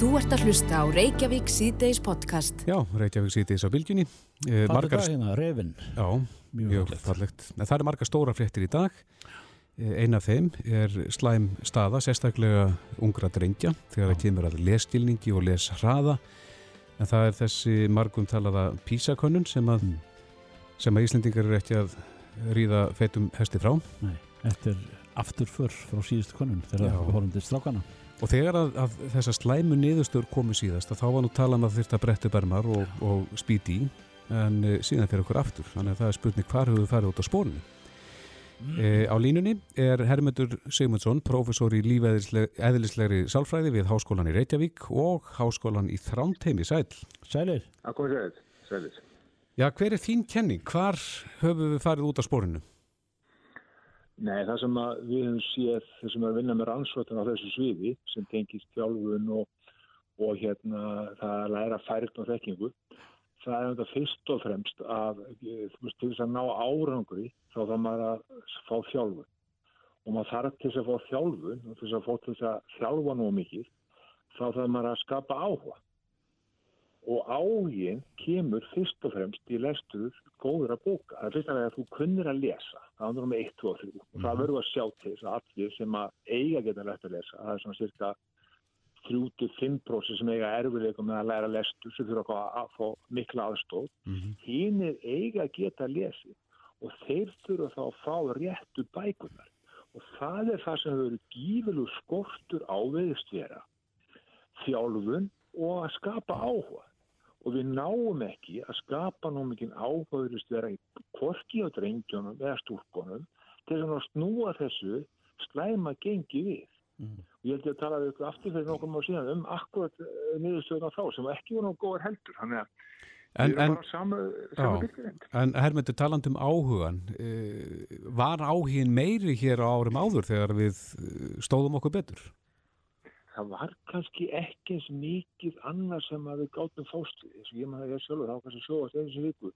Þú ert að hlusta á Reykjavík síðdeis podcast. Já, Reykjavík síðdeis á bylginni. Eh, margar... Það hérna, revin. Já, mjög fallegt. Það er margar stóra fréttir í dag. Eh, Einn af þeim er slæm staða, sérstaklega ungra drengja, þegar það kemur að lestilningi og leshraða. En það er þessi margum talaða písakönnun sem að, mm. sem að Íslendingar eru ekki að ríða feitum hesti frá. Nei, þetta er afturför frá síðustu könnun þegar það horfum til strákana. Og þegar að, að þessar slæmu niðurstöður komu síðast þá var nú talað um að þurft að brettu bermar og, og spýti í en e, síðan fyrir okkur aftur. Þannig að það er spurning hvar höfum við farið út á spórinu. Mm. E, á línunni er Hermundur Sigmundsson, professor í lífeðlislegri sálfræði við Háskólan í Reykjavík og Háskólan í Þrámteimi. Sæl. Sælir. Akkur sæl. Sælir. Já, hver er þín kenning? Hvar höfum við farið út á spórinu? Nei, það sem við hefum séð, þessum að vinna með rannsvöldun á þessu sviði sem tengist fjálfun og, og hérna það að læra fært og þekkingu, það er þetta fyrst og fremst að til þess að ná árangri þá þarf maður að fá fjálfun og maður þarf til þess að fá fjálfun og til þess að fá til þess að fjálfa nú mikið þá þarf maður að skapa áhuga og áginn kemur fyrst og fremst í lestur góður að bóka. Það er fyrst að þú kunnir að lesa, það andur um 1, 2 og 3 og það verður að sjá til þess að allir sem að eiga geta lært að lesa, það er svona cirka 3-5% sem eiga erfiðleikum með að læra lestur sem fyrir að fá mikla aðstóð mm hinn er eiga geta að lesi og þeir þurfa þá að fá réttu bækunar og það er það sem hefur verið gífilu skortur áveðist vera þjálfun og að skapa áhuga og við náum ekki að skapa ná mikið áhugaðurist vera í korki á drengjónum eða stúrkonum til að snúa þessu slæma gengi við. Mm. Og ég held ég að tala við aftur fyrir nokkuð mjög síðan um akkurat eh, niðurstöðuna þá sem ekki voru náttúrulega góðar heldur. Þannig að En, en, en Hermundur taland um áhugan uh, var áhugin meiri hér á árum áður þegar við eh, stóðum okkur betur? Það var kannski ekki eins mikið annað sem að við gáttum fást eins og ég maður að ég sjálfur, það var kannski sjóast eins og viku.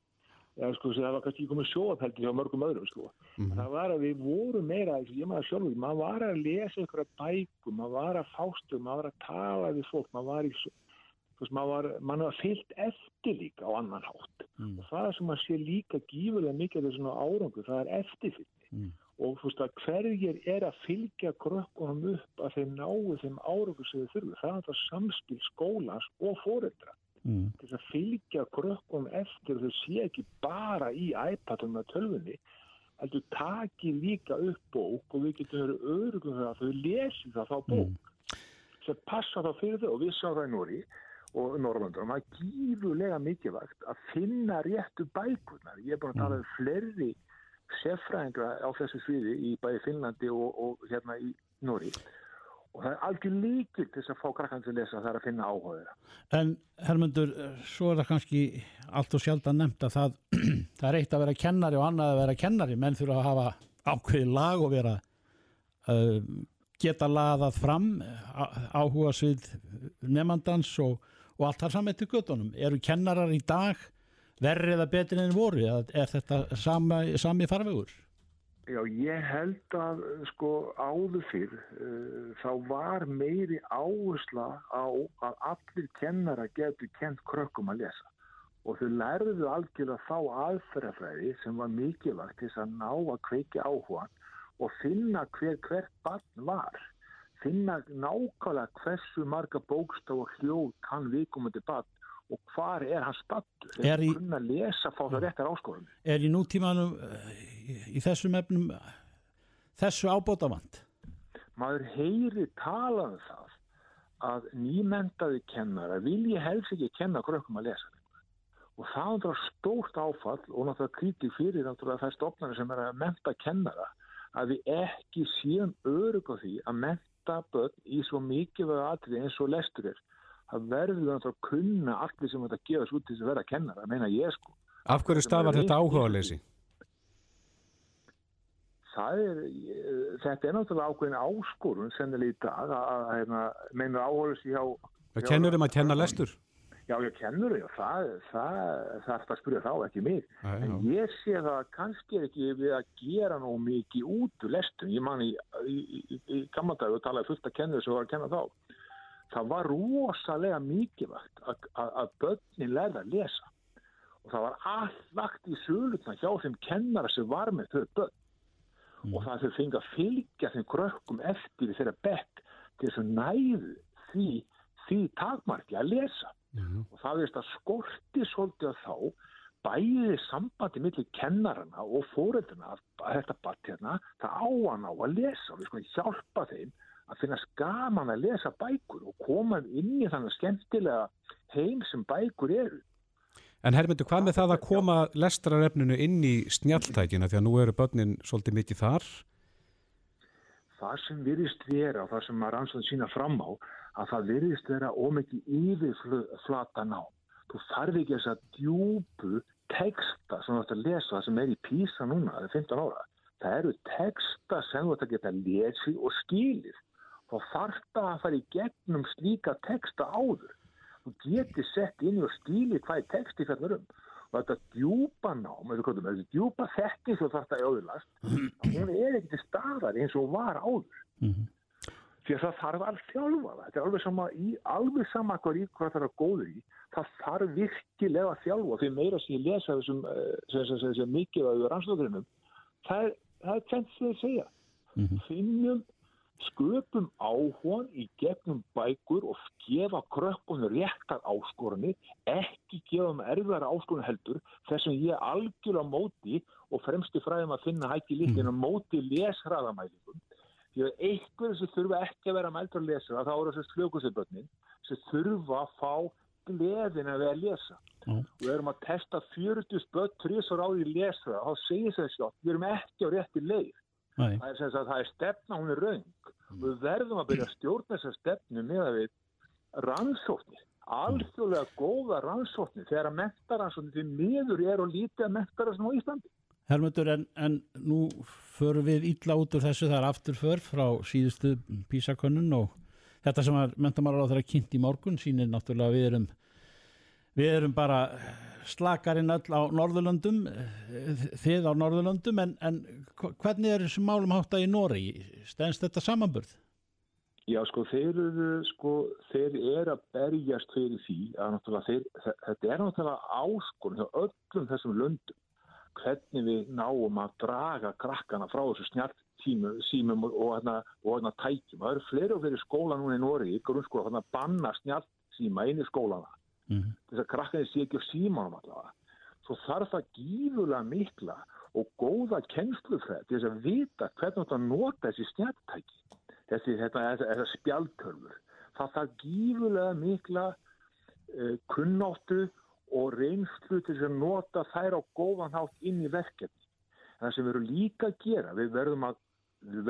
Eða sko það var kannski komið sjóapeldi hjá mörgum öðrum sko. Mm -hmm. það var að við vorum meira, ég maður sjálfur maður var að lesa ykkur að bæku maður var að fástu, maður var að tala við fólk maður var í maður var, maður var fyllt eftir líka á annan hátt. Mm. og það sem að sé líka gífurlega mikið af þessu árangu, það er eftirfylgni. Mm og þú veist að hverjir er að fylgja krökkunum upp að þeim náu þeim árangur sem þau þurfu. Það er þetta samspil skólans og fóreldra. Mm. Þess að fylgja krökkunum eftir þau sé ekki bara í iPadum með tölfunni heldur taki líka upp bók og við getum verið örugum þegar þau lesi það þá bók mm. sem passa þá fyrir þau og við sá það í Nóri og Norrlandur og það er gífurlega mikilvægt að finna réttu bækunar. Ég er búin að tala um flerri seffræðingra á þessu sviði í bæði Finnlandi og, og hérna í Nóri og það er algjör líkil til þess að fá krakkan til að lesa það er að finna áhugaður En Hermundur, svo er það kannski allt og sjálf að nefnda það það er eitt að vera kennari og annað að vera kennari. Menn þurfa að hafa ákveði lag og vera uh, geta laðað fram áhuga svið nefnandans og, og allt þar saman eftir göttunum eru kennarar í dag verrið að betur enn voru? Er þetta sama, sami farvegur? Já, ég held að sko áður fyrr uh, þá var meiri áhersla á að allir kennara getur kent krökkum að lesa. Og þau lærðu algjörlega þá aðferðafræði sem var mikilvægt til að ná að kveiki áhugan og finna hver hvert barn var. Finna nákvæmlega hversu marga bókstaf og hljóð kann viðkomandi barn og hvar er hans stattu þegar hann kunna lesa fá það réttar áskoðum Er í nútímanum í þessum efnum þessu ábótavand? Maður heyri talað um það að nýmentaði kennara vilji helst ekki kenna krökkum að lesa og það er stórt áfall og náttúrulega kríti fyrir það stofnari sem er að menta kennara að við ekki séum örug á því að menta börn í svo mikið aðrið eins og lestur er það verður þannig að kunna allir sem þetta gefast út til þess að vera að kenna það meina ég sko Af hverju stafar þetta áhuga að leysi? Það er þetta er náttúrulega ákveðin áskorun sennilega í dag að, að, að meina áhuga þessi hjá Það kennur um að kenna lestur? Já, ég kennur þau og það, það, það er að spyrja þá ekki mig. Æ, en ég sé það kannski ekki við að gera nóg mikið út úr lestum. Ég man í, í, í, í gammaldag og talaði fullt að kenna þessu og að kenna þá það var rosalega mikilvægt að, börnin lærða að lesa. Og það var allt lagt í sölutna hjá þeim kennara sem var með þau börn. Og það þau fengið að fylgja þeim krökkum eftir þeirra bekk til þess að næðu því, því takmarki að lesa. Og það veist að skorti svolítið að þá bæði sambandi millir kennarana og fórelduna að þetta batt hérna, það á hann á að lesa. Og við skoðum hjálpa þeim að finna skaman að lesa bækur og koma inn í þannig skemmtilega heim sem bækur eru. En Hermundur, hvað með það að koma lestrarefninu inn í snjáltækina því að nú eru börnin svolítið mikið þar? Það sem virðist vera og það sem maður ansvönd sína fram á að það virðist vera ómikið yfirflata ná. Þú þarf ekki þess að djúbu texta sem þú ætti að lesa sem er í písa núna, það er 15 ára. Það eru texta sem þú ætti að geta lesið og skilið. Þarf það að fara í gegnum slíka texta áður. Þú getur sett inn og skilið hvað er texti fyrir um. Og þetta djúpa nám, þetta djúpa þekking sem þarf það í áðurlast, hún er ekki til staðar eins og var áður. -hmm. Því að það þarf að þjálfa. Þetta er alveg sama, í, alveg sama hvað, í, hvað það er að góður í. Það þarf virkilega að þjálfa. Því meira sem ég lesa þessum, sem, sem, mikið af rannsóknum, það er, tvent því að segja. Mm -hmm. Finnum, sköpum áhón í gegnum bækur og gefa krökkunni réttar áskorunni, ekki gefa um erfara áskorunni heldur, þess sem ég algjörlega móti og fremsti fræðum að finna hætti líkinn að móti lesraðamælingum því að einhverju sem þurfa ekki að vera mæltur að lesa þá eru þessi slökusibötnin sem þurfa að fá gleðin að vera að lesa mm. við erum að testa 40 spött trísar á því lesa þá segir þessi átt, við erum ekki á rétti leið. Það er sagt, það er stefna hún er raung mm. við verðum að byrja að stjórna þessa stefnu með að við rannsóknir alþjóðlega góða rannsóknir þegar að mentaransóknir því miður er og lítið að mentaransóknir á Íslandi. Hermundur, en, en nú förum við ítla út úr þessu, það er afturför frá síðustu písakönnun og þetta sem að mentamálar á þeirra kynnt í morgun sínir náttúrulega við erum við erum bara slakarinn öll á Norðurlöndum þið á Norðurlöndum en, en hvernig er þessum málum hátta í Nóri stennst þetta samanburð? Já sko þeir eru sko þeir eru að berjast fyrir því að náttúrulega þeir, þetta er náttúrulega áskorun hjá öllum þessum löndum hvernig við náum að draga krakkana frá þessu snjart símum og hérna og hérna tækjum. Það eru fleiri og fleiri skóla núna í Nóri, grunnskóla, hérna banna snjart síma inn í skólana. Mm. Þess að krakkani sé ekki á símanum allavega. Svo þarf það gífurlega mikla og góða kennslufræð til þess að vita hvernig þetta nota þessi snjartæki, þessi, spjaltörfur. Það þarf gífurlega mikla uh, kunnáttu og reynslu til að nota þær á góðan hátt inn í verkefni. Það sem við erum líka að gera, við verðum að, að, við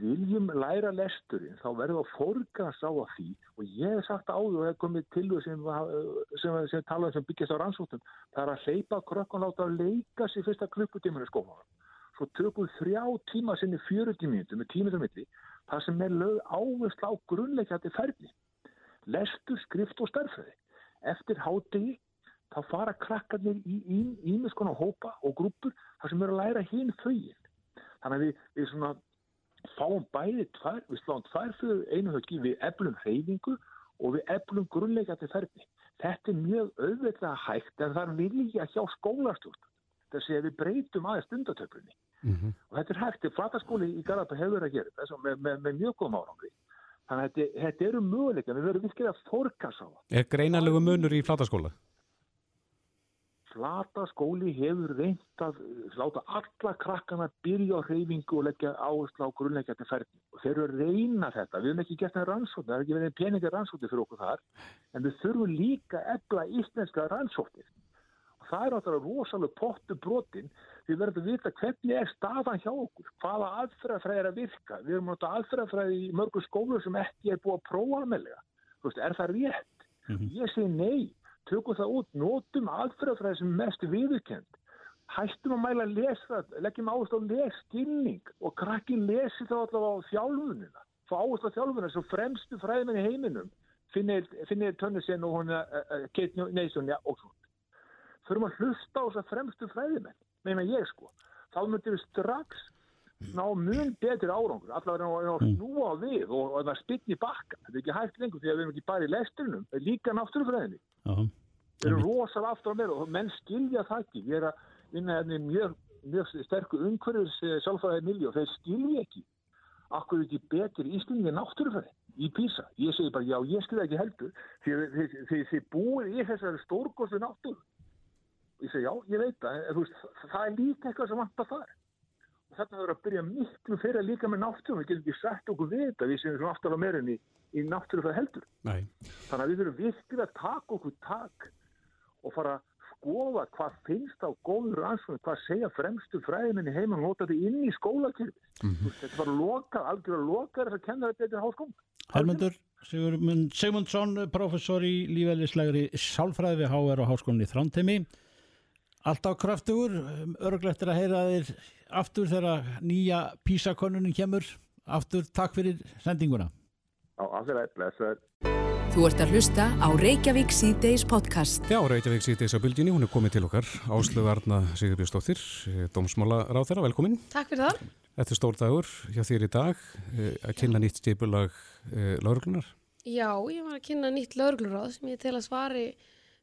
viljum læra lesturinn, þá verðum við að forgans á að því og ég hef sagt áður og hef komið til þau sem, sem, sem talaðum sem byggjast á rannsóttum, það er að hleypa krökkun átt að leika sér fyrsta klukkutíminu skófanum. Svo tökum við þrjá tíma sinni 40 mínutur með tímitur milli, það sem er lög áherslu á grunnleikjandi ferni lestur, skrift og starfræði. Eftir hádegi þá fara krakkarnir í ímis konar hópa og grúpur þar sem eru að læra hinn þauðin. Þannig að við, við svona fáum bæði tvær, við sláum tvær fyrir einu höggi við eflum hreyfingu og við eflum grunnleikandi ferni. Þetta er mjög auðveitlega hægt en það er vilja hjá skólastjórn þess að við breytum aðeins stundatöflunni. Mm -hmm. Og þetta er hægt, flataskóli í Garðarpa hefur að gera þetta með, með, með mjög góðum árangri. Þannig að þetta, þetta eru möguleika, við verðum virkilega að fórkassa á það. Er greinalegu munur í flataskóla? Flataskóli hefur reynd að láta alla krakkana byrja á hreyfingu og leggja áherslu á grunnleikjandi ferdi. Og þeir eru að reyna þetta, við hefum ekki gert það rannsóknir, það er ekki verið peningar rannsóknir fyrir okkur þar, en við þurfum líka ebla íslenska rannsóknir. Og það er áttaf rosalega pottu brotin við verðum að vita hvernig er staðan hjá okkur, hvaða aðferðafræði er að virka. Við erum átt að aðferðafræði í mörgur skólu sem ekki er búið að prófa almenlega. Er það rétt? Mm -hmm. Ég segi nei, tökum það út, notum aðferðafræði sem mest viðurkend. Hættum að mæla að lesa, leggjum áherslu á lesskilning og krakkin lesi þá allavega á þjálfunina. Fá áherslu á þjálfunina sem fremstu fræðmenn í heiminum finnir Tönnusen og hún Kate Nason og svona. Þurfum að hlusta á þess að fremstu fræðimenn meina ég sko, þá myndir við strax ná mun betri árangur allavega að snúa við og, og það spilni bakka. Þetta er ekki hægt lengur því að við erum ekki bara í lesturinnum, er líka náttúrufræðinni. Við erum rosal aftur á mér og menn skilja það ekki. Við erum að vinna hérna mjög, mjög sterkur umhverfis sjálfræðið miljó og þeir skilja ekki. Akkur er ekki betri íslendingi náttúrufræði í Písa. Ég segi bara já, ég skilja ekki heldur því þið búið í þessari stórgóðslu náttúru. Ég segi já, ég veit það, en veist, það er líka eitthvað sem vantar þar. Og þetta verður að byrja miklu fyrir líka með náttúrum. Við getum ekki sett okkur við þetta, við séum aftur á meirinni í náttúrufræði heldur. Nei. Þannig að við þurfum virkilega að taka okkur tak og fara að skoða hvað finnst á góður ansvönd, hvað segja fremstu fræðiminni heima og nota þetta inn í skólakirfi. Mm -hmm. Þetta var lokað, algjörlega lokað þess að kenna þetta eitthvað háskóma. Hermundur Sigmund, Sigmundsson, professor í lífæðislegri sálfræði við HR og háskólinni Þrántemi. Alltaf kraftugur, örglegt er að heyra þér aftur þegar nýja písakonunin kemur. Aftur, takk fyrir sendinguna. Já, aftur að blessa. Þú ert að hlusta á Reykjavík C-Days podcast. Já, Reykjavík C-Days á bylginni, hún er komið til okkar. Áslögu Arna Sigurbjörnsdóttir, dómsmála ráð þeirra, velkomin. Takk fyrir það. Þetta er stór dagur hjá þér í dag að kynna nýtt stipulag lauruglunar. Já, ég var að kynna nýtt laurugluráð sem ég tel að svari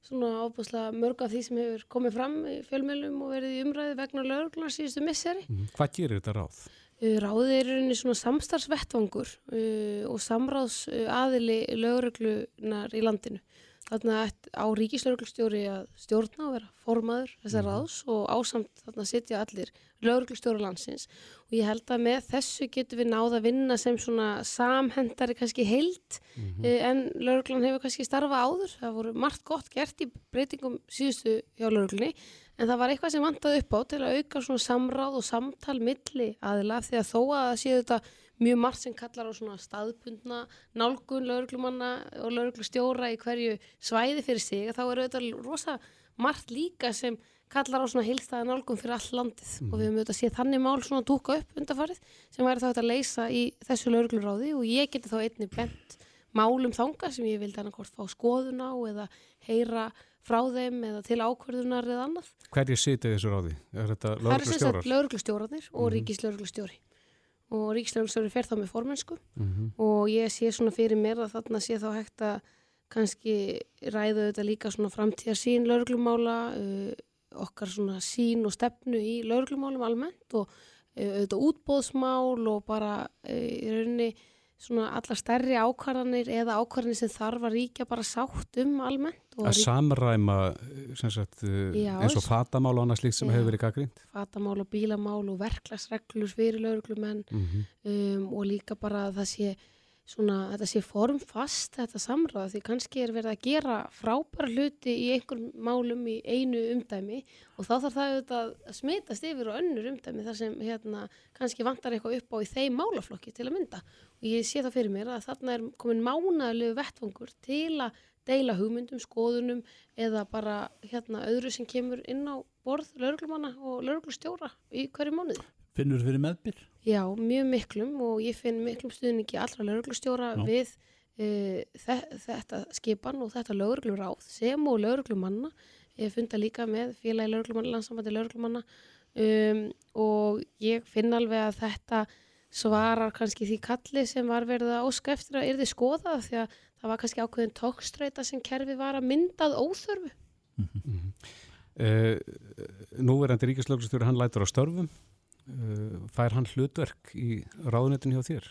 svona ábúslega mörg af því sem hefur komið fram í fjölmjölum og verið í umræði vegna lauruglunar síðustu misseri. Mm. Hvað gerir þetta ráð? Ráðið er einnig svona samstarfsvettvangur uh, og samráðs aðili lauruglunar í landinu. Þannig að á ríkislauruglustjóri að stjórna og vera formaður þessar ráðs og ásamt þarna sitja allir lauruglustjóru landsins og ég held að með þessu getum við náða að vinna sem svona samhendari kannski heilt mm -hmm. uh, en lauruglan hefur kannski starfa áður. Það voru margt gott gert í breytingum síðustu hjá lauruglunni En það var eitthvað sem vantaði upp á til að auka svona samráð og samtal milli aðila því að þó að það séu þetta mjög margt sem kallar á svona staðbundna nálgun lauruglumanna og lauruglustjóra í hverju svæði fyrir sig þá eru þetta rosa margt líka sem kallar á svona heilstæða nálgun fyrir all landið mm. og við höfum auðvitað séð þannig mál svona að dúka upp undarfarið sem væri þá að leysa í þessu laurugluráði og ég geti þá einni bent málum þanga sem ég vildi annarkort fá skoðun á eða heyra frá þeim eða til ákverðunar eða annað. Hverju sitið þessu ráði? Er þetta lauruglustjórar? Það er lauruglustjórarnir og mm -hmm. ríkislauruglustjóri og ríkislauruglustjóri fer þá með formensku mm -hmm. og ég sé svona fyrir mér að þarna sé þá hægt að kannski ræða þetta líka svona framtíðar sín lauruglumála uh, okkar svona sín og stefnu í lauruglumálum almennt og uh, auðvitað útbóðsmál og bara uh, í rauninni svona alla stærri ákvarðanir eða ákvarðanir sem þarf að ríkja bara sátt um almennt. Að samræma sagt, já, eins og fatamál og annars líkt sem hefur verið gaggrínt? Fatamál og bílamál og verklagsreglur fyrir lauruglumenn mm -hmm. um, og líka bara að það sé svona, þetta sé formfast þetta samræða því kannski er verið að gera frábæra hluti í einhverjum málum í einu umdæmi og þá þarf það að smitast yfir og önnur umdæmi þar sem hérna, kannski vantar eitthvað upp á í þeim málaflokki til að mynda og ég sé það fyrir mér að þarna er komin mánalegu vettfangur til að deila hugmyndum, skoðunum eða bara hérna öðru sem kemur inn á borð lauruglumanna og lauruglustjóra í hverju mánuði. Finnur fyrir meðbyr? Já, mjög miklum og ég finn miklum stuðningi allra lauruglustjóra við uh, þetta skipan og þetta laurugluráð sem og lauruglumanna. Ég funda líka með félagi lauruglumanna, landsambandi lauruglumanna um, og ég finn alveg að þetta svarar kannski því kalli sem var verið að óska eftir að yrði skoða því að það var kannski ákveðin tókstreita sem kerfi var að myndað óþörfu. Mm -hmm. uh, Núverandi ríkislögustjóri hann lætur á störfum. Uh, fær hann hlutverk í ráðunetinu hjá þér?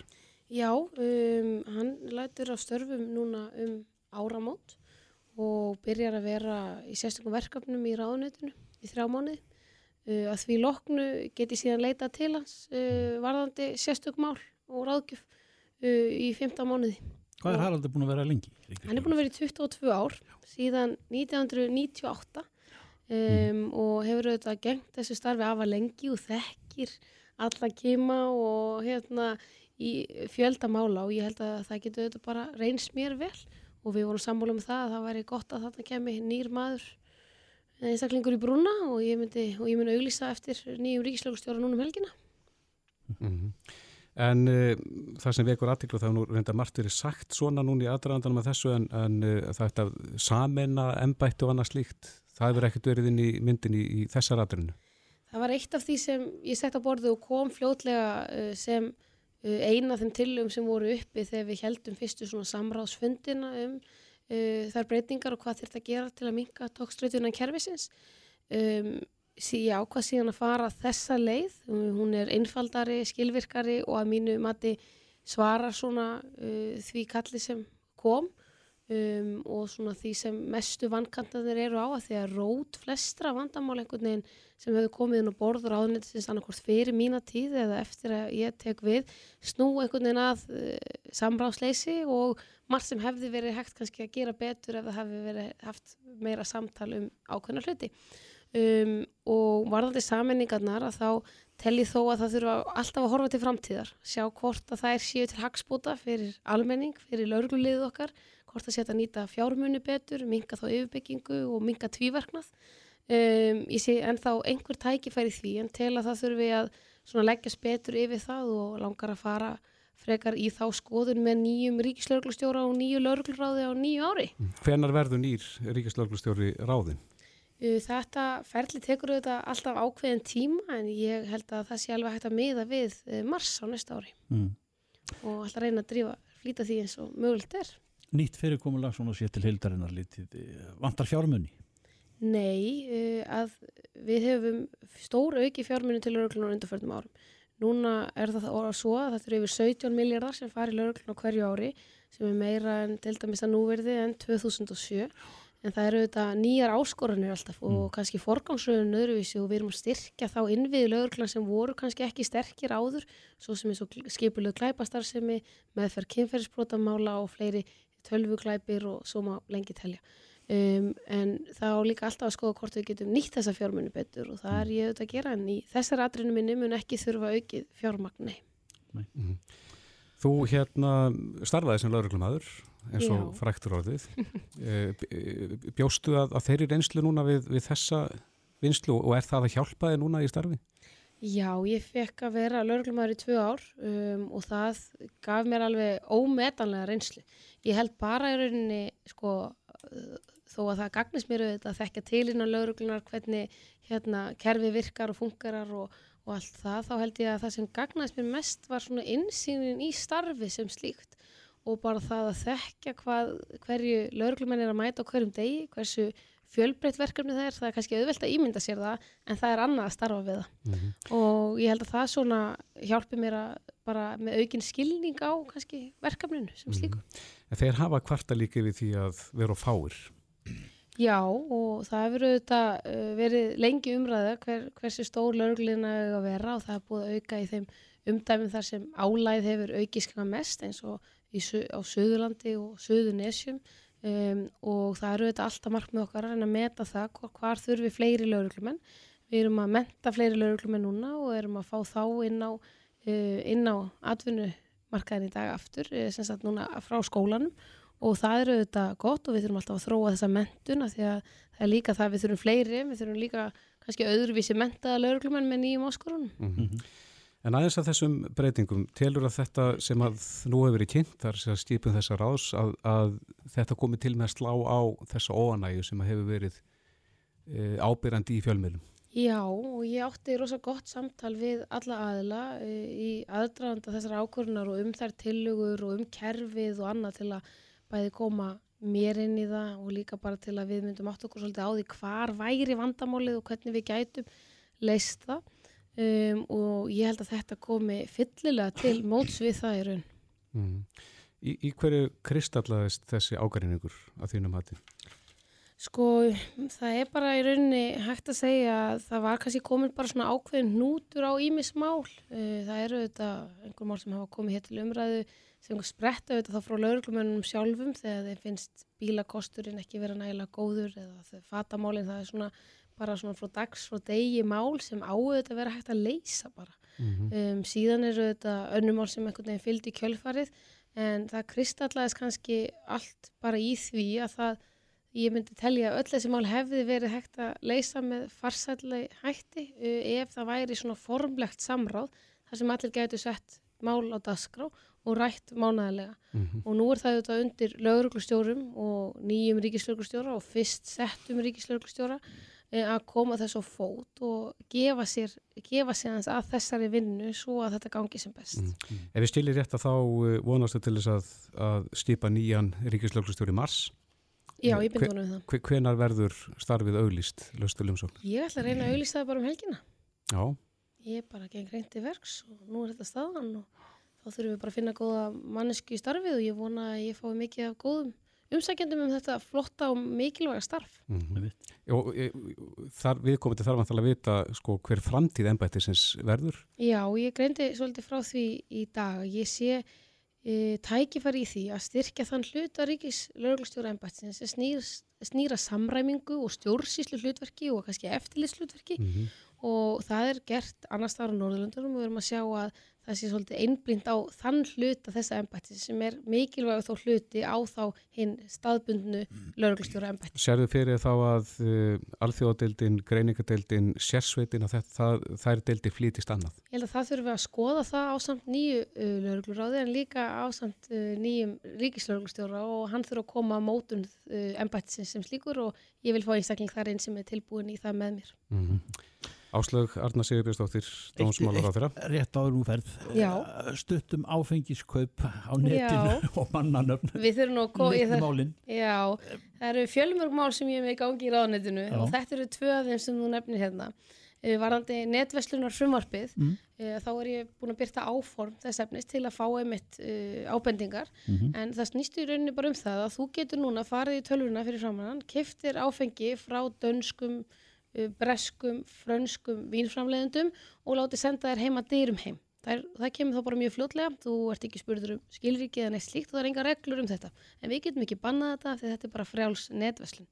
Já, um, hann lætur á störfum núna um áramót og byrjar að vera í sérstökum verkefnum í ráðunetinu í þrjá mánuði. Uh, að því loknu geti síðan leita til hans uh, varðandi sérstök mál og ráðgjöf uh, í 15 mánuði. Hvað er Haraldur búin að vera lengi? Hann er búin að vera í 22 ár síðan 1998 um, mm. og hefur auðvitað gengt þessu starfi af að lengi og þekkir alla kima og hérna í fjöldamála og ég held að það getur auðvitað bara reyns mér vel og við vorum sammála um það að það væri gott að þarna kemi nýr maður einstaklingur í brúna og ég myndi, og ég myndi auglýsa eftir nýjum ríkislögustjóra núna um helgina. Mm -hmm. En uh, það sem vekur aðtiklu er nú reynda margt verið sagt svona núna í aðdraðandanum af þessu en, en uh, það er að samena ennbætti og annað slíkt, það hefur ekkert verið inn í myndin í, í þessar aðrunu. það var eitt af því sem ég sett á borðu og kom fljótlega uh, sem uh, eina af þeim tillögum sem voru uppi þegar við heldum fyrstu svona samráðsfundina um uh, þær breytingar og hvað þurft að gera til að minka tókströytunan kerfisins. Um, sí, ég ákvað síðan að fara þessa leið, hún er einfaldari, skilvirkari og að mínu mati svarar svona uh, því kalli sem kom um, og svona því sem mestu vankantanir eru á að því að rót flestra vandamál einhvern veginn sem hefur komið inn á borður áðunetins annarkort fyrir mína tíð eða eftir að ég tek við snú einhvern veginn að uh, samráðsleysi og margt sem hefði verið hægt kannski að gera betur ef það hefði verið haft meira samtal um ákveðna hluti. Um, og varðandi sammenningarnar að þá tel ég þó að það þurfa alltaf að horfa til framtíðar, sjá hvort að það er síu til hagspóta fyrir almenning, fyrir lauruglulegið okkar, hvort að setja að nýta fjármunni betur, minga þá yfirbyggingu og minga tvíverknað. Um, ég sé ennþá einhver tækifæri því en tel að það þurfi að leggjast betur yfir það og langar að fara frekar í þá skoðun með nýjum ríkislauglustjóra og nýju laurugluráði á nýju ári. Hvenar verður nýr ríkislauglustjóri ráðin? Þetta ferli tekur auðvitað alltaf ákveðin tíma en ég held að það sé alveg hægt að miða við mars á næsta ári mm. og alltaf reyna að drífa, flýta því eins og mögulegt er. Nýtt fyrirkomulag svona sér til hildarinnar litið, vantar fjármunni? Nei, að við hefum stór auki fjármunni til lauruglunar undanförnum árum. Núna er það orða svo að þetta eru yfir 17 miljardar sem fari lauruglunar hverju ári sem er meira en til dæmis að núverði en 2007 En það eru þetta nýjar áskoranir alltaf og mm. kannski forgangsröðun öðruvísi og við erum að styrkja þá innviði lögurklan sem voru kannski ekki sterkir áður, svo sem er svo skipuleg glæpastarsemi, meðferð kynferðisbrotamála og fleiri tölvuglæpir og svo má lengi telja. Um, en þá líka alltaf að skoða hvort við getum nýtt þessa fjármunni betur og það er ég auðvitað að gera en í þessar atrinu minni mun ekki þurfa aukið fjármagni. Mm. Þú hérna starfaði sem lauruglumæður eins og fræktur orðið. Eh, bjóstu að, að þeirri reynslu núna við, við þessa vinslu og er það að hjálpa þið núna í starfi? Já, ég fekk að vera lauruglumæður í tvö ár um, og það gaf mér alveg ómetanlega reynslu. Ég held bara í rauninni, sko, þó að það gagnist mér auðvitað að þekka til innan lauruglunar hvernig hérna kerfi virkar og funkarar og, og allt það, þá held ég að það sem gagnast mér mest var svona insýnin í starfi sem slíkt og bara það að þekka hvað, hverju lauruglumenn er að mæta á hverjum degi, hversu fjölbreytt verkefni það er, það er kannski auðvelt að ímynda sér það en það er annað að starfa við það mm -hmm. og ég held að það svona hjálpi mér að bara með aukinn skilning á kannski verkefninu sem mhm. slíku. Mm -hmm. En þeir hafa kvarta líka við því að vera á fáir? Já og það hefur auðvitað uh, verið lengi umræða hver, hversu stór lauruglina hefur að vera og það hefur búið að auka í þeim umdæmum þar sem álæð hefur aukískana mest eins og í, á Suðurlandi og Suðunesjum um, og það eru þetta alltaf markmið okkar að meta það hvar, hvar þurfi fleiri lauruglumenn. Við erum að menta fleiri lauruglumenn núna og erum að fá þá inn á, uh, inn á atvinnumarkaðin í dag aftur, uh, sem sagt núna frá skólanum og það eru þetta gott og við þurfum alltaf að þróa þessa mentuna því að það er líka það við þurfum fleiri, við þurfum líka kannski öðruvísi mentaða lauruglumenn með nýjum áskorunum. Mm -hmm. En aðeins að þessum breytingum, telur að þetta sem að nú hefur verið kynnt, þar sem skipum þessa ráðs, að, að þetta komi til með að slá á þessa óanægu sem hefur verið e, ábyrjandi í fjölmjölum? Já, og ég átti rosa gott samtal við alla aðila e, í aðdraðanda þessar ákvörunar og um þær tilugur og um kerfið og annað til að bæði koma mér inn í það og líka bara til að við myndum átt okkur svolítið á því hvar væri vandamálið og hvernig við gætum leist það um, og ég held að þetta komi fyllilega til móts við það í raun. Mm. Í, í hverju kristallaðist þessi ágærinningur að þínum hattin? Sko, það er bara í rauninni hægt að segja að það var kannski komin bara svona ákveðin nútur á ímismál. Uh, það eru þetta einhver mál sem hafa komið hér til umræðu sem spretta auðvitað þá frá lauruglumönunum sjálfum þegar þeir finnst bílakosturinn ekki vera nægilega góður eða fatamálinn það er svona bara svona frá dags frá degi mál sem áauðvitað að vera hægt að leysa bara. Mm -hmm. um, síðan eru þetta önnumál sem einhvern veginn fylgdi kjölfarið en það kristallaðist kannski allt bara í því að það, ég myndi telja að öll þessi mál hefði verið hægt að leysa með farsætlega hætti uh, ef það væri svona formlegt samráð þar sem allir getur sett mál á dasgrá og rætt mánæðilega mm -hmm. og nú er það auðvitað undir lögurglustjórum og nýjum ríkislögurglustjóra og fyrst settum ríkislögurglustjóra að koma þess á fót og gefa sér, gefa sér að þessari vinnu svo að þetta gangi sem best. Mm. Ef við stilir rétt að þá eh, vonastu til þess að, að skipa nýjan ríkislöglustjóri mars. Já, ég byrði honum við það. Hve- Hvenar verður starfið auglýst, löstu lumsókn? Ég ætla að reyna að auðlýsa það bara um helgina. Já, Ég bara geng reyndi verks og nú er þetta staðan og þá þurfum við bara að finna góða mannesku í starfið og ég vona að ég fái mikið af góðum umsækjandum um þetta flotta og mikilvæga starf. mm og e, þar, við komum til þar vantilega að vita sko, hver framtíð embættisins verður. Já, ég greindi svolítið frá því í dag. Ég sé e, tækifæri í því að styrkja þann hluta ríkis lögreglustjóra embættisins sem snýr, snýra samræmingu og stjórnsýslu hlutverki og kannski eftirlits hlutverki Mm og það er gert annars staðar á Norðurlundunum og við erum að sjá að það sé svolítið einblind á þann hluta þessa embættis sem er mikilvæg þó hluti á þá hinn staðbundnu lögreglustjóra embætti. Serðu fyrir þá að uh, alþjóðadeildin, greiningadeildin, sérsveitin að þetta, það, þær deildir flýtist annað? Ég held að það þurfum við að skoða það á samt nýju uh, lögregluráði en líka á samt uh, nýjum ríkislögreglustjóra og hann þurfa að koma á mótun uh, embættisins sem slíkur og ég vil fá einstakling þar einn sem er tilbúin í það með mér. Mm Áslög Arna Sigurbjörnsdóttir, dómsmálar á þeirra. rétt áður úferð Já. stuttum áfengiskaup á netinu og mannanöfn Við þurfum nú að koma í það. Litlu-málin. Já, það eru fjölmörg mál sem ég hef með í gangi í ráðnetinu Já. og þetta eru tvö af þeim sem þú nefnir hérna. Uh, varandi netverslunar frumvarpið, Mm. uh, þá er ég búin að byrta áform þess efnis til að fá einmitt uh, ábendingar Mhm. en það snýst í rauninni bara um það að þú getur núna farið í tölvuna fyrir framann, keftir áfengi frá dönskum, breskum, frönskum vínframleiðendum og látið senda þér heima dyrum heim. Það, er, það kemur þá bara mjög fljótlega, þú ert ekki spurður um skilríki eða neitt slíkt og það er enga reglur um þetta. En við getum ekki bannað þetta því þetta er bara frjáls netverslun.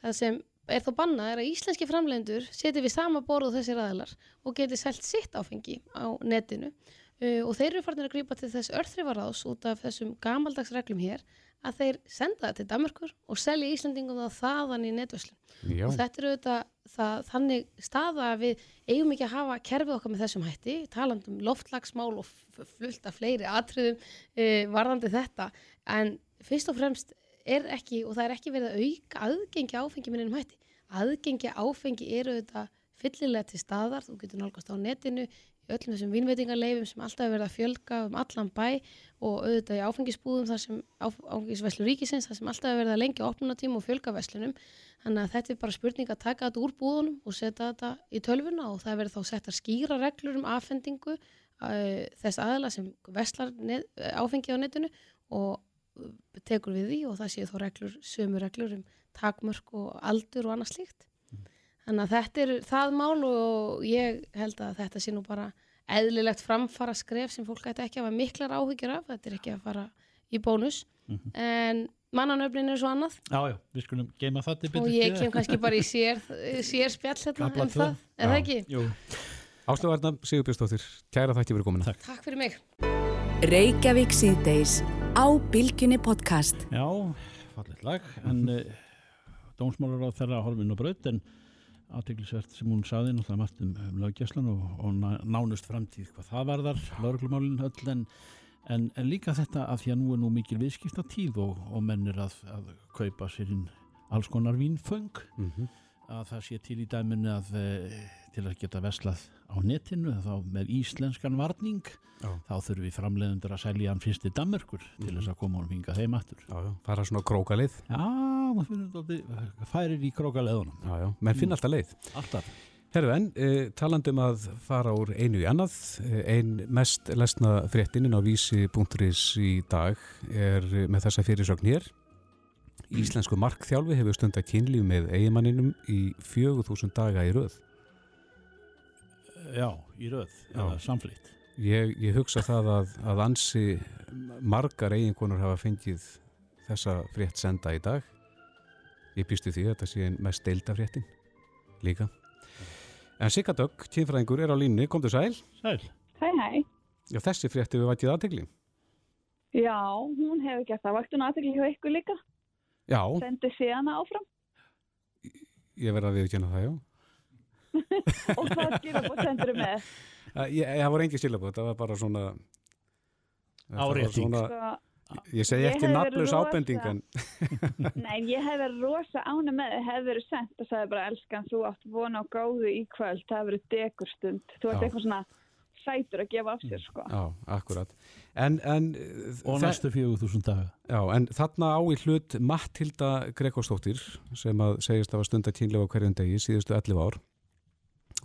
Það sem er þá bannað er að íslenski framleiðendur setja við sama borð og þessir aðilar og geti selt sitt áfengi á netinu uh, og þeir eru farin að grípa til þess örþrifaráðs út af þessum gamaldags reglum hér að þeir senda það til Danmarkur og selja Íslandingum það þaðan í netverslun Já, og þetta er auðvitað það, þannig staða að við eigum ekki að hafa kerfið okkar með þessum hætti, talandum loftlagsmál og fullt af fleiri atriðum uh, varðandi þetta. En fyrst og fremst er ekki og það er ekki verið að auka aðgengi áfengi með einum hætti. Aðgengi áfengi eru auðvitað fyllilega til staðar, þú getur nálgast á netinu öllum þessum vínveitingarleifum sem alltaf er verið að fjölga um allan bæ og auðvitað í áfengisbúðum þar sem áfengisveslu ríkisins þar sem alltaf er verið að lengja opnunatíma og fjölga veslunum Þannig að þetta er bara spurning að taka þetta úr búðunum og setja þetta í tölvuna og það verður þá settar skýra reglur um afhendingu uh, þess aðla sem veslar net, áfengi á netinu og uh, tekur við því og það séu þá reglur, sömu reglur um takmörk og aldur og annað slíkt. Þannig að þetta er það mál og ég held að þetta sé nú bara eðlilegt framfara skref sem fólk ætti ekki að hafa miklar áhyggjur af, þetta er ekki að fara í bónus en mannanöfnin er svo annað Já, já, við skulum geima það til og betur ég kem kannski bara í sér, sér spjall hérna Kafla um tvö. það, er það ekki? Jú, Áslög Arna Sigurbjörnsdóttir, kæra þætti fyrir komuna. Takk. Takk fyrir mig. Reykjavík síðdeis á Bilginni podcast. já, fallet lag en uh, dómsmálar á þeirra horfin og braut en aðteglisvert sem hún saði náttúrulega margt um, um löggjæslan og, og ná- nánust framtíð hvað það varðar, lauruglumálin öll en, en, en líka þetta að því að nú er nú mikil viðskipta tíð og, og menn er að, að kaupa sér inn alls konar vínföng. Mm að það sé til í dæminu að e, til að geta veslað á netinu þá með íslenskan varning Já. þá þurfum við framleiðundur að selja hann fyrst í Danmörkur til þess að koma honum hingað heim aftur. Já, já, fara svona krókalið. Já, maður finnur þetta færir í krókaleðunum menn finna alltaf leið. alltaf Herru en, uh, talandum að fara úr einu í annað, uh, ein mest lesna fréttinin á vísi.is í dag er með þessa fyrirsögn hér. Íslensku markþjálfi hefur stundar kynlíf með eigimanninum í 4000 daga í röð. Já, í röð, Já. eða samflýtt Ég, ég hugsa það að, að ansi margar eiginkonur hafa fengið þessa frétt senda í dag. Ég býstu því að þetta sé mest deilda fréttin líka. En Sigga Dögg, kynfræðingur, er á línni, komdu sæl. Sæl, Hæ, hæ. Já, þessi frétti við vætið aðtegli. Já, hún hefur gert það. Vakti hún aðtekli hjá ykkur líka? Já, Sendi síðana áfram? ég verða að viðkjöna það, já. Og hvað skilabótt sendur með? Æ, Ég, það voru engi skilabót, það var bara svona... Árétting. Svona, Svo, Ég segi Ég ekki hefði nafnlaus rosa- ábending en Nei, ég hef verið rosa ána með þið, hef verið sendt og sagði bara, elskan, þú átt vona á góðu í kvöld, það hefur verið dekurstund. Þú ert eitthvað svona sætur að gefa af sér, sko. Já, akkurat En, en, og næstu 4000 daga já, en þarna á í hlut Mattilda Gregorsdóttir sem að segist að var stund að kynlega á hverjum degi síðustu 11 ár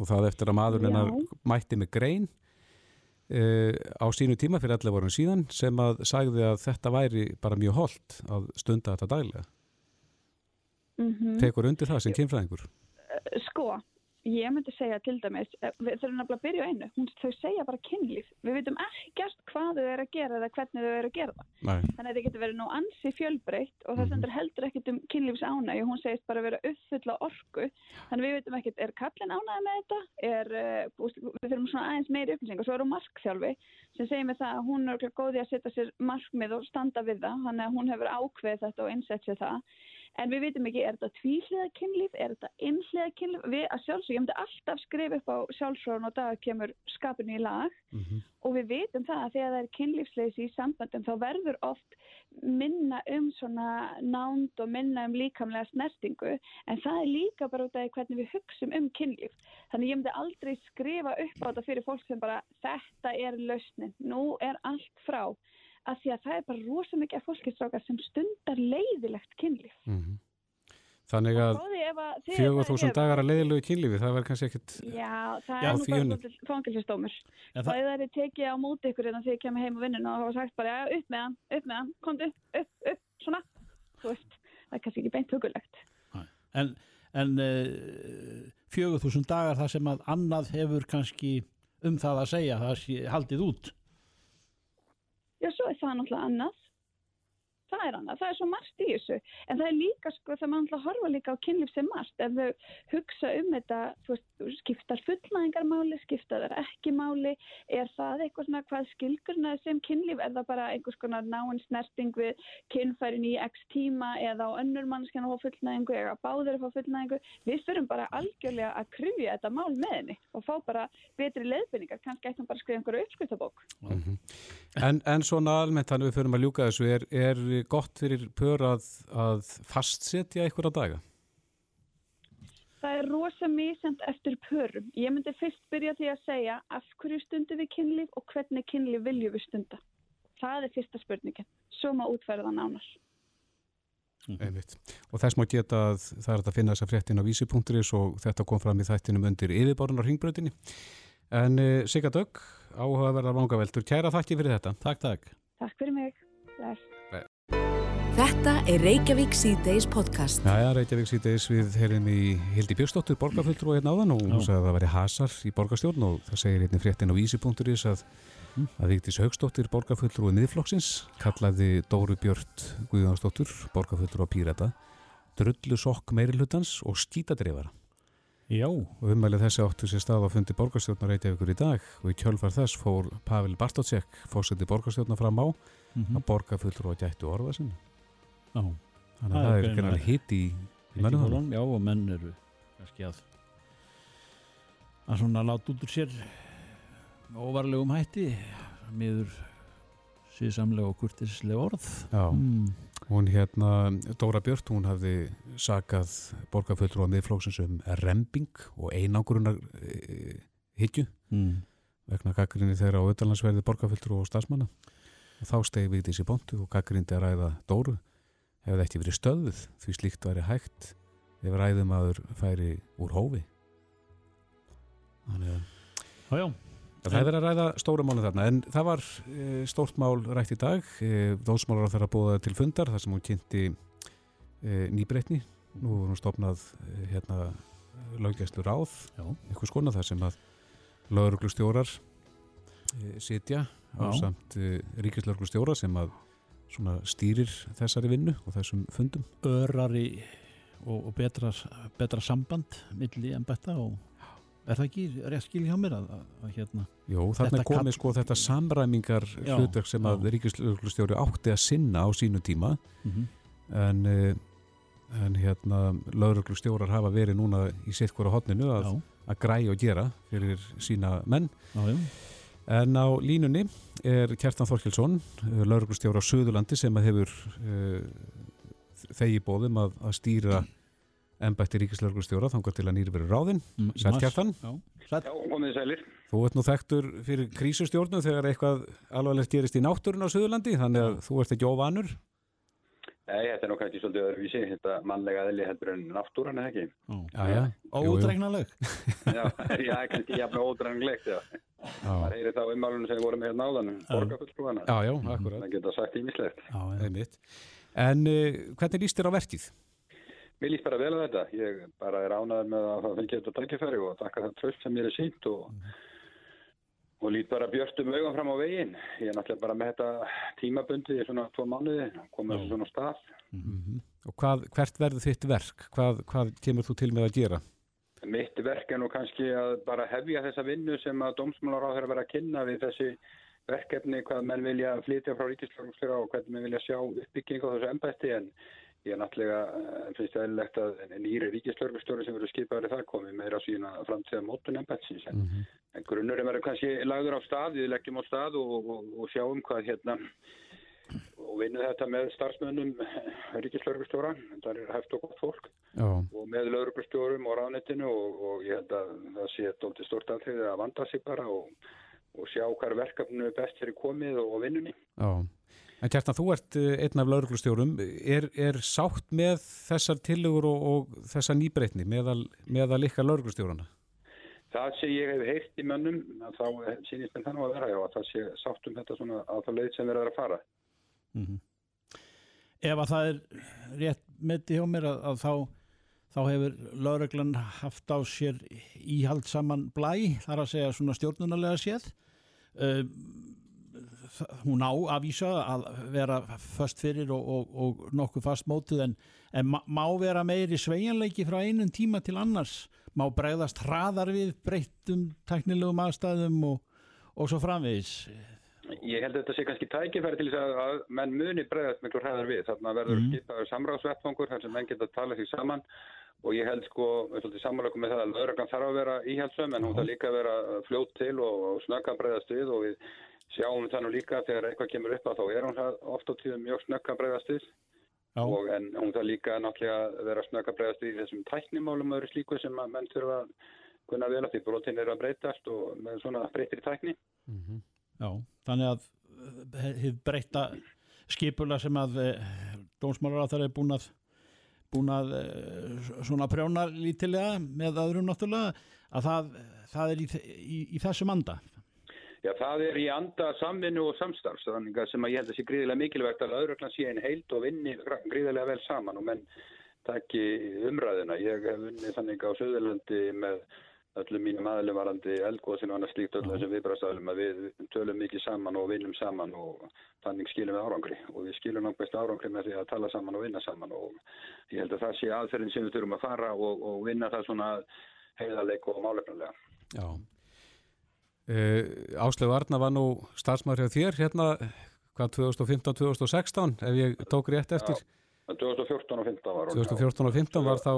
og það eftir að maður hennar Já. mætti með grein uh, á sínu tíma fyrir 11 árum síðan sem að sagði að þetta væri bara mjög holdt að stunda þetta daglega. Mm tekur undir það sem kynfræðingur? Sko, ég myndi segja til dæmis, eh, við þurfum nefnilega að byrja á einu, hún, þau segja bara kynlíf. Við veitum ekkert hvað þau eru að gera eða hvernig þau eru að gera það. Nei, Þannig að þetta getur verið nú ansi fjölbreytt og það Mhm. stendur heldur ekkert um kynlífs ánægi, hún segist bara vera uppfulla orku. Þannig við veitum ekkert, er kallin ánægi með þetta? Er, búst, við þurfum svona aðeins meiri upplýsingar. Svo er hún markþjálfi sem segir mig það að hún er örugglega góð í að setja sér markmið og standa við það. Þannig að hún hefur ákveðið þetta og einsett sér það. En við vitum ekki, er þetta tvíhliða kynlíf, er þetta einhliða kynlíf? Við að sjálfsög, ég myndi alltaf skrifa upp á sjálfsfróðun og dag kemur skapinu í lag. Mm og við vitum það að þegar það er kynlífsleysi í sambandum þá verður oft minna um svona nánd og minna um líkamlega snertingu. En það er líka bara út af hvernig við hugsum um kynlíf. Þannig ég myndi aldrei skrifa upp á þetta fyrir fólk sem bara þetta er lausnin, nú er allt frá af því að það er bara rosa mikið af fólkistrákar sem stundar leiðilegt kynlíf. -hmm. Þannig að Góði ef að þið- fjögur það þúsund er- dagar að leiðilegu kynlífi, það verður kannski ekkit Já, það Já, er nú bara fangilsistómur. Og það, það er tekið á móti ykkur en þegar ég kemur heim á vinnuna og hafa sagt bara, já, upp með hann, upp með hann, komdu, upp, upp, svona, þú veist, það er kannski ekki beint hugulegt. en, en uh, 4000 dagar þar sem að annað hefur kannski um það að segja það sé haldið út Já, svo er það náttúrulega annað. Það er annað, það er svo margt í þessu. En það er líka, sko, það maður náttúrulega horfa líka á kynlíf sem margt. Ef þau hugsa um þetta, þú veist, skiptar fullnæðingar máli, skiptar þar ekki máli, er það eitthvað svona hvað skilgurna sem kynlíf? Er það bara einhvers konar náinn snerting við kynfærin í x tíma eða á önnur mannskjan að fá fullnæðingu eða báður að fá fullnæðingu? Við þurfum bara algjörlega að krifja þetta mál með henni og fá bara betri leiðbynningar. Kannski ættum bara að skrifa einhverju uppskriftabók. En, en svona almennt þannig við förum að ljúka þessu er, er gott fyrir pör að, að fastsetja einhverja daga? Það er rosa mísend eftir pörum. Ég myndi fyrst byrja því að segja af hverju stundum við kynlíf og hvernig kynlíf viljum við stunda. Það er fyrsta spurningin. Svo má útferða nánar. Einmitt. Og þess má geta að það er að finna þessa fréttin á vísi.is og þetta kom fram í þættinum undir yfirborðunar hringbröðinni. En uh, Sigga Dögg, áhugaverðar vangaveltur, kæra þakki fyrir þetta. Takk, takk Takk fyrir mig. Bless. Þetta er Reykjavík C-Days podcast. Jæja, Reykjavík síðdeis við heyrðum í Hildi Björnsdóttur, borgarfulltrú og hérna áðan og hún Já. sagði að það væri hasar í borgarstjórn og það segir hérna fréttin á vísi.is að, að Víktis Haugsdóttir, borgarfulltrú í miðflokksins, kallaði Dóru Björnt Guðjónsdóttur, borgarfulltrú á Pírata, drullu sokk meirihlutans og skítadreifara. Já, Og umælið þessi áttu sér stað á fundi borgarstjórnar Reykjavíkur í dag og í kjölfar þess fór Pavel Bartótsek, fórseti borgarstjórnar fram á mhm, að borgarfulltrú að gættu orða sinna. Já Þannig að það er ekki hitt í, málum, Já, og menn eru kannski að að svona láta út úr sér óvarlegum hætti miður síðsamlega og kurtislega orð Já. mm. Hún hérna, Dóra Björt, hún hafði sakað borgarfulltrú á miðflóksins um rembing og einangurunar e, higgju Mm. vegna gaggrinni þeirra á auðvitaðlandsverði borgarfulltrú og stafsmanna. Þá stegi við þessi pontu og gaggrindi að ræða Dóru hefði ekki verið stöðuð því slíkt væri hægt ef ræðumadur færi úr hófi. Þannig að Já, já, Það er verið að ræða stóra máli þarna en það var e, stórt mál rætt í dag e, Dómsmálar á þeirra búða til fundar þar sem hún kynnti e, nýbreytni nú er hún stopnað hérna löggæslu ráð Já. einhvers konar þar sem að lögreglustjórar e, sitja á samt ríkislögreglustjóra sem að svona stýrir þessari vinnu og þessum fundum. Örari og, og betra, betra samband milli embætta og er það ekki rétt skil hjá mér að, að, að hérna Jó, þarna er komið kall- sko þetta samræmingar Já, hlutverk sem að já. ríkislögreglustjóri átti að sinna á sínu tíma. Mm en, eh, en hérna lauruglustjórar hafa verið núna í sitt hvora hotninu að, að græja og gera fyrir sína menn. Já, já, En á línunni er Kjartan Þorkelsson, lauruglustjóra á Suðurlandi sem að hefur uh, þegi bóðum að, að stýra ennbætti ríkislauruglustjóra þangar til að nýri verið ráðinn. Sæl Kjartan. Já, komið sælir. Þú ert nú þekktur fyrir krísustjórnu þegar eitthvað alvarlegt gerist í náttúrun á Suðurlandi, þannig að þú ert ekki óvanur. Nei, þetta er nú kannski svolítið öðruvísi, þetta mannlega eðli heldur en náttúran, eða ekki? Já, já. Ódregnaleg. Já, já, kannski jafn ódranglegt, já. Það heyri þá ummálunum sem við vorum með náðan, borgarfullskrúana. Já, já, akkurat. Það geta sagt ímislegt. Já, já. Einmitt. En uh, hvernig líst þér á verkið? Mér líst bara vel að þetta. Ég bara er ánaður með að það fengi þetta tækifæri og þakka það tröst sem mér er sínt og, og lít bara björtum auðan fram á veginn. Ég er náttúrulega bara með þetta tímabundi í svona tvo mánuði, komið þessu svona stað. Og hvað, hvert verður þitt verk? Hvað, hvað kemur þú til með að gera? Mitt verk er nú kannski að bara hefja þessa vinnu sem að dómsmálar á þeirra vera að kynna við þessi verkefni, hvað menn vilja flytja frá ríkislagumslega og hvernig menn vilja sjá uppbygging á þessu embætti en ég er náttúrulega, eh, finnst það eðlilegt að nýri ríkislagumstjóri sem verður skipaður í það komi meira að sína framtíða mótun embættsins en, en grunnurinn verður kannski lagður á stað, við leggjum á stað og, og, og sjáum hvað hérna og vinnum þetta með starfsmönnum ríkislagumstjóra, það er hægt og gott fólk Já, og með lauruglustjórum og ráðnettinu og, og ég held að það sé dólti stort aðtrið að vanda sig bara og, og sjá hvað verkefnu er best fyrir komið og, og vinnunni. já. En Kjartan, þú ert eh, einn af lauruglustjórum. Er, er sátt með þessar tillögur og, og þessa nýbreytni meðal, meðal ykkar lauruglustjórana? Það sem ég hef heyrt í mönnum, að þá sýnist mér þannig að vera, já, að það sé sátt um þetta svona á það leið sem verður að fara. Ef að það er rétt mitt hjá mér að, að þá, þá hefur lauruglan haft á sér íhald saman blæ, þar að segja svona stjórnunarlega séð. Uh, hún á að vísa að vera först fyrir og, og, og nokkuð fast mótuð en, en má vera meiri sveigjanleiki frá einum tíma til annars má bregðast hraðar við breyttum teknilegum aðstæðum og, og svo framvegis Ég held að þetta sé kannski tækifæri til þess að, að menn muni bregðast miklu hræðar við. Þarna verður mm. skipaður samráðsvettfangur þar sem menn geta að tala sig saman og ég held sko, svolítið samanlökum með það að lögreglan þarf að vera íhjaldsum en hún þarf líka að vera fljótt til og, og snögga bregðast við og við sjáum það nú líka þegar eitthvað kemur upp að þá er hún það oft á tíðum mjög snögga bregðast við Já. og en hún þarf líka náttúrulega að vera snögga bregðast við í þessum tæknimálum öðru slíku sem að menn þurfa að kunna vel að því brotin eru að breytast og með svona breytir tækni. Já, þannig að hefur breyta skipula sem að dómsmálar á það er búin að búin að eh, svona prjóna lítilega með öðrum náttúrulega að það, það er í, í, í þessum anda Já, það er í anda samvinnu og samstarfs sem að ég held að sé gríðilega mikilvægt að öðruglan sé einn heild og vinni gríðilega vel saman og menn takki umræðina. Ég hef vunnið þannig á Söðurlandi með öllum mínum aðlum varandi eldgóðsinn og annað slíkt öllum þessum viðbræðstæðlum að við tölum mikið saman og vinnum saman og þannig skilum við árangri og við skilum best árangri með því að tala saman og vinna saman og ég held að það sé aðferðin sem við þurfum að fara og, og vinna það svona heiðarleik og málefnulega. Já. Uh, Áslegu Arna var nú starfsmæður hjá þér hérna, hvað, 2015-2016, ef ég tók rétt eftir. Já, 2014 og 15 var hún. 2014 og 15 var þá,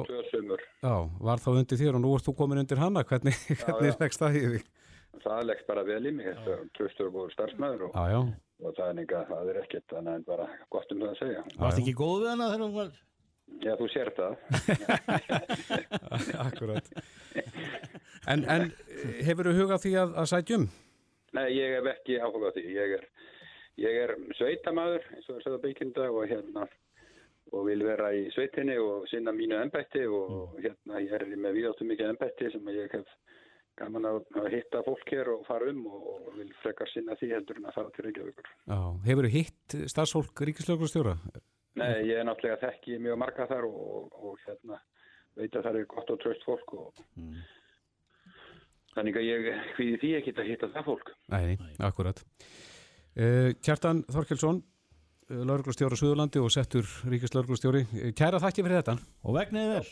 já, var þá undir þér og nú ert þú komin undir hana. Hvernig, hvernig já. leggst það í því? Það leggst bara vel í mig, þetta er tröstur og góður starfsmæður og, Já, já. og það er er ekkert en bara gott um það að segja. Varst ekki góð við hana þegar hún var Já, þú sér það. Akkurat. En, en hefur þú hugað því að, að sætjum? Nei, ég hef ekki áhuga á því. Ég er, ég er sveitamæður, eins og er sögða beikinda og hérna og vil vera í sveitinni og sinna mínu embætti og hérna ég er með viðáttu mikið embætti sem ég hef gaman að að hitta fólk hér og fara um og, vil frekar sinna því heldur en að fara til Reykjavíkur. Já. Hefur þú hitt starfsfólk ríkislögurstjóra? Nei, ég er náttúrulega þekki mjög marga þar og, og, og hérna veit að það er gott og tröst fólk og þannig að ég hvíði því ekki að hitta það fólk. Nei, akkurat. Uh, Kjartan Þorkelsson, lauruglustjóra Suðurlandi og settur ríkislauruglustjóri. Kæra þakki fyrir þetta. og vegniði vel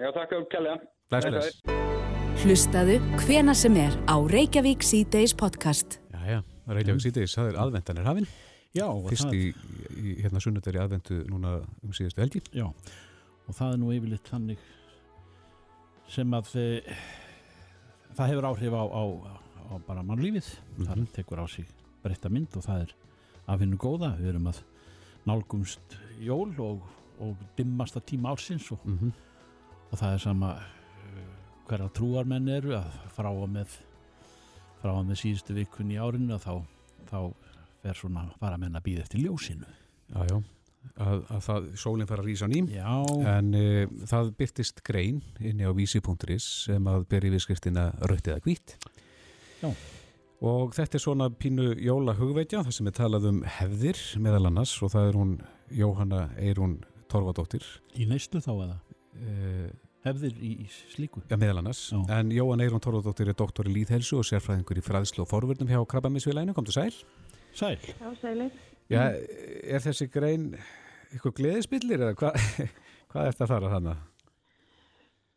Já, takk Takk bless. fyrir. Hlustaðu hvena sem er á Reykjavík C-Days podcast. Já, já, Reykjavík síðdeis, það er aðvendan er hafinn. Já, og Fyrst það, í, í hérna sunnudari aðvendu núna um síðustu helgi. já, og það er nú yfirleitt þannig sem að e, það hefur áhrif á, á, á bara mannlífið þar tekur á sig breytta mynd og það er að finna góða við erum að nálgumst jól og, og dimmasta tíma ársins og, Mhm. og það er sama uh, hverja trúarmenn eru að frá að með frá að með síðustu vikun í árinu að þá, þá fer svona bara menn að býða eftir ljósinu Já, já, að, að það, sólinn fara að rísa á ným Já, en uh, það byrtist grein inni á vísi.is sem að beri viðskriftina rautt eða hvít Já. og þetta er svona pínu jóla hugveitja þar sem er talað um hefðir meðal annars og það er hún Jóhanna Eirún Torfadóttir. Í neyslu þá eða? Uh, hefðir í, í slíku? Ja, meðal annars. Já. en Jóhanna Eirún Torfadóttir er doktor í líðhelsu og sérfræðingur í fræðslu og forvörnum hjá Krabbaminsvilæinu, kom til sæl. Sæl, Já, sælir. Já, er þessi grein eitthvað gleðispillir eða hvað hvað er þetta að fara þannig?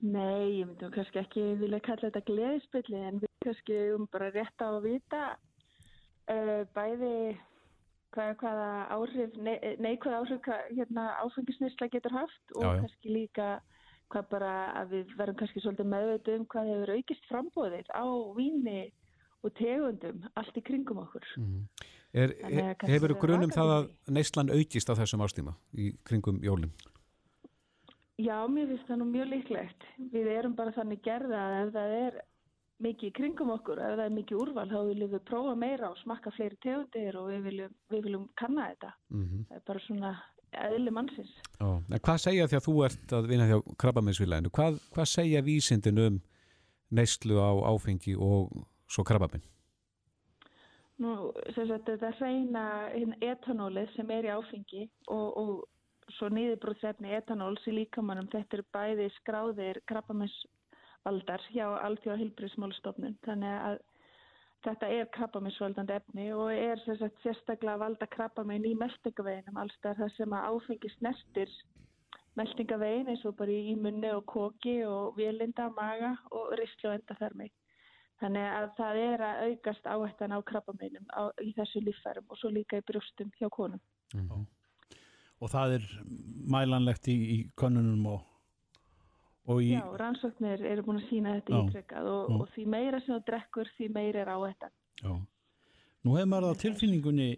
Nei, ég myndi nú kannski ekki vilja kalla þetta gleðispilli en við kannski um bara rétt á að vita uh, bæði hvað, hvaða áhrif, nei, neikvæð áhrif hvað, hérna, áfengisnisla getur haft og Já, já. kannski líka hvað bara að við verðum kannski svolítið meðveitu um hvað hefur aukist frambóðið á víni og tegundum allt í kringum okkur. He, kannski hefur grunum það að neyslan aukist á þessum ástíma í kringum jólinn? Já, mér finnst það nú mjög líklegt. Við erum bara þannig gerða að ef það er mikið í kringum okkur, ef það er mikið úrval, þá viljum við prófa meira og smakka fleiri tegundir og við viljum, við viljum kanna þetta. Mm Það er bara svona eðli mannsins. Já, en hvað segja því að þú ert að vinna hjá krabbaminsvilæðinu? Hvað, hvað segja vísindin um neyslu á áfengi og svo krabbaminn? Nú, sem sagt, þetta reyna etanólið sem er í áfengi og, og svo niðurbrúðsefni etanóls í líkamannum, þetta eru bæði skráðir krabbaminsvaldar hjá Alþjóða Hilbrísmálstofnun. Þannig að þetta er krabbaminsvaldandi efni og er sem sagt, sérstaklega valda krabbaminn í meldingaveginum allstað þar sem að áfengi snertir meldingavegin eins og bara í munni og koki og vélinda, maga og ristlu og endaþarmi. Þannig að það er að aukast áhættan á krabbameinum á, í þessu líffærum og svo líka í brjóstum hjá konum. og það er mælanlegt í, í konunum og, og í Já, rannsóknir eru búin að sína þetta ítrekkað og, og því meira sem þú drekkur, því meira er áhættan. Já. Nú hefur maður á tilfinningunni,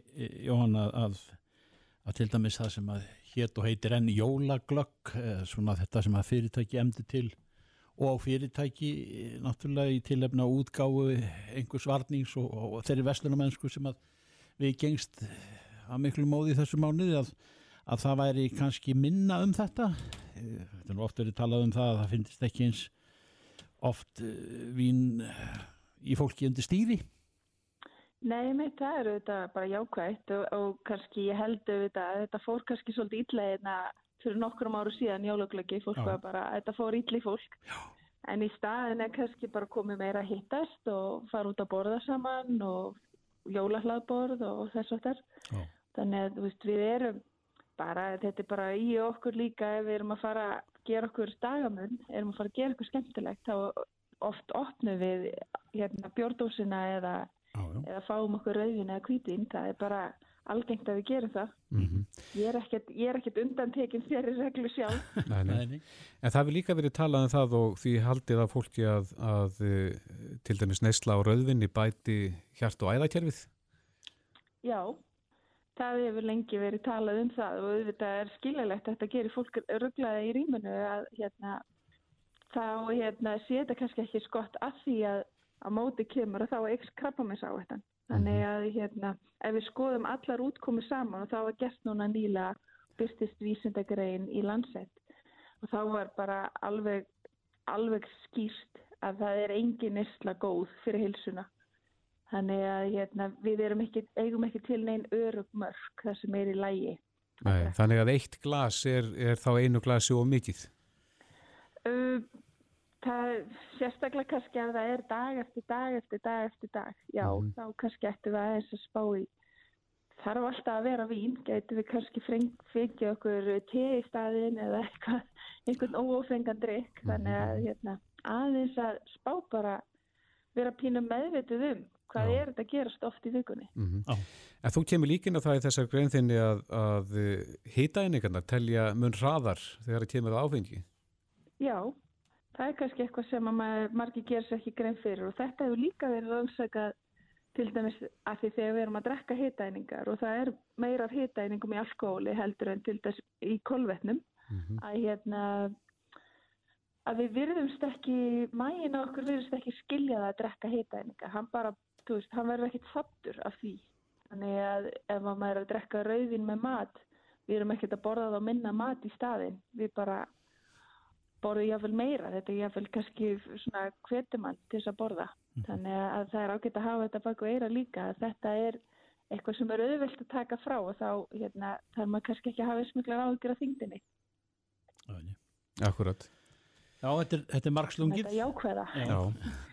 Jóhanna, að, að til dæmis það sem að hétt og heitir enn jólaglögg, eh, svona þetta sem að fyrirtæki emdi til og fyrirtæki eh, náttúrulega í tilefna útgáfu einhvers varnings og, og, þeirri vestlunamennsku sem að við gengst að miklu móði í þessu mánuði að, að það væri kannski minna um þetta. Eh, Þetta er nú oft verið talað um það að það finnst ekki eins oft eh, vín í fólki undir stýri. Nei, með það eru þetta bara jákvægt og, og kannski ég held auðvitað að þetta fór kannski svolítið hérna fyrir nokkrum áru síðan jólaglöggi, fólk Já. var bara, þetta fór illa í fólk. Já. En í staðin er kannski bara komið meira að hittast og fara út að borða saman og jólahlaðborð og þess að þess. Þannig að veist, við erum bara, þetta er bara í okkur líka ef við erum að fara að gera okkur dagamun, erum að fara að gera okkur skemmtilegt, þá oft opnum við hérna, bjórdósina eða, eða fáum okkur rauðin eða hvítin, það er bara algengt að við gerum það. Mm Ég er ekkert, ég er ekkert undantekinn þeirri reglu sjálf. nei, nei. En það hefur líka verið talað um það og því haldið að fólki að, að eh, til dæmis neysla á rauðvinni bæti hjart og æðakerfið. Já, það hefur lengi verið talað um það og auðvitað er skiljalegt að þetta gerir fólk rugglaði í rýmunu að hérna, þá hérna, sé þetta kannski ekki skott að því að á móti kemur og þá er ykkur krabbamins áhættan. Þannig að hérna, ef við skoðum allar útkomu saman og þá var gert núna nýla byrstist vísindagrein í landsett og þá var bara alveg, alveg skýrt að það er engin nesla góð fyrir hilsuna. Þannig að hérna, við ekki, eigum ekki til neinn örug mörg það sem er í lægi. Nei, þannig að eitt glas er, er þá einu glasi og mikið. Uh, það sérstaklega kannski að það er dag eftir dag eftir dag eftir dag. Já, Mhm. þá kannski ættum við aðeins að spá í. Þarf alltaf að vera vín, gætum við kannski fengið okkur te í staðin eða eitthvað, einhvern óofengan drikk. Þannig að hérna, aðeins að spá bara vera pínum meðvituð um hvað Já. er þetta að gerast oft í vikunni. Mm Já. En þú kemur líkin að það í þessar grein þinni að, að hýtaeiningarnar telja mun hraðar þegar það kemur áfengi. Já, Það er kannski eitthvað sem margir gerir sér ekki grein fyrir og þetta hefur líka verið rannsakað til dæmis að því þegar við erum að drekka hitæningar og það er meira hitæningum í alkohóli heldur en til dæmis í kolvetnum Mhm. að hérna að við virðumst ekki, mægin á okkur virðumst ekki skilja það að drekka hitæninga. Hann bara, þú veist, hann verður ekkit sattur af því. Þannig að ef að maður er að drekka rauðin með mat, við erum ekkert að borða þá minna mat í staðin. Við bara borðum jáfnvel meira. Þetta er jáfnvel kannski svona hvetumann til þess að borða. Þannig að það er ágætt að hafa þetta baku eira líka. Að þetta er eitthvað sem er auðvelt að taka frá og þá hérna, þarf maður kannski ekki að hafa smiklar áhugir af þingdinni. Akkurat. Já, þetta er, þetta er margslungið. Þetta jákvæða. Já,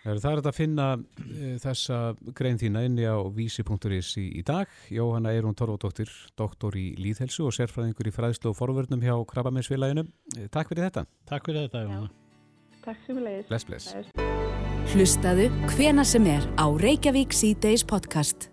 það er þetta að finna uh, þessa grein þína inni á vísi.is í, í dag. Jóhanna Eirún Torfóttóttir, doktor í líðhelsu og sérfræðingur í fræðslu og forvörnum hjá Krabbaminsfélaginu. Eh, Takk fyrir þetta. Takk fyrir þetta, Jóhanna. Takk sem við leiðis. Bless, bless. Hlustaðu hvena sem er á Reykjavík C-Days podcast.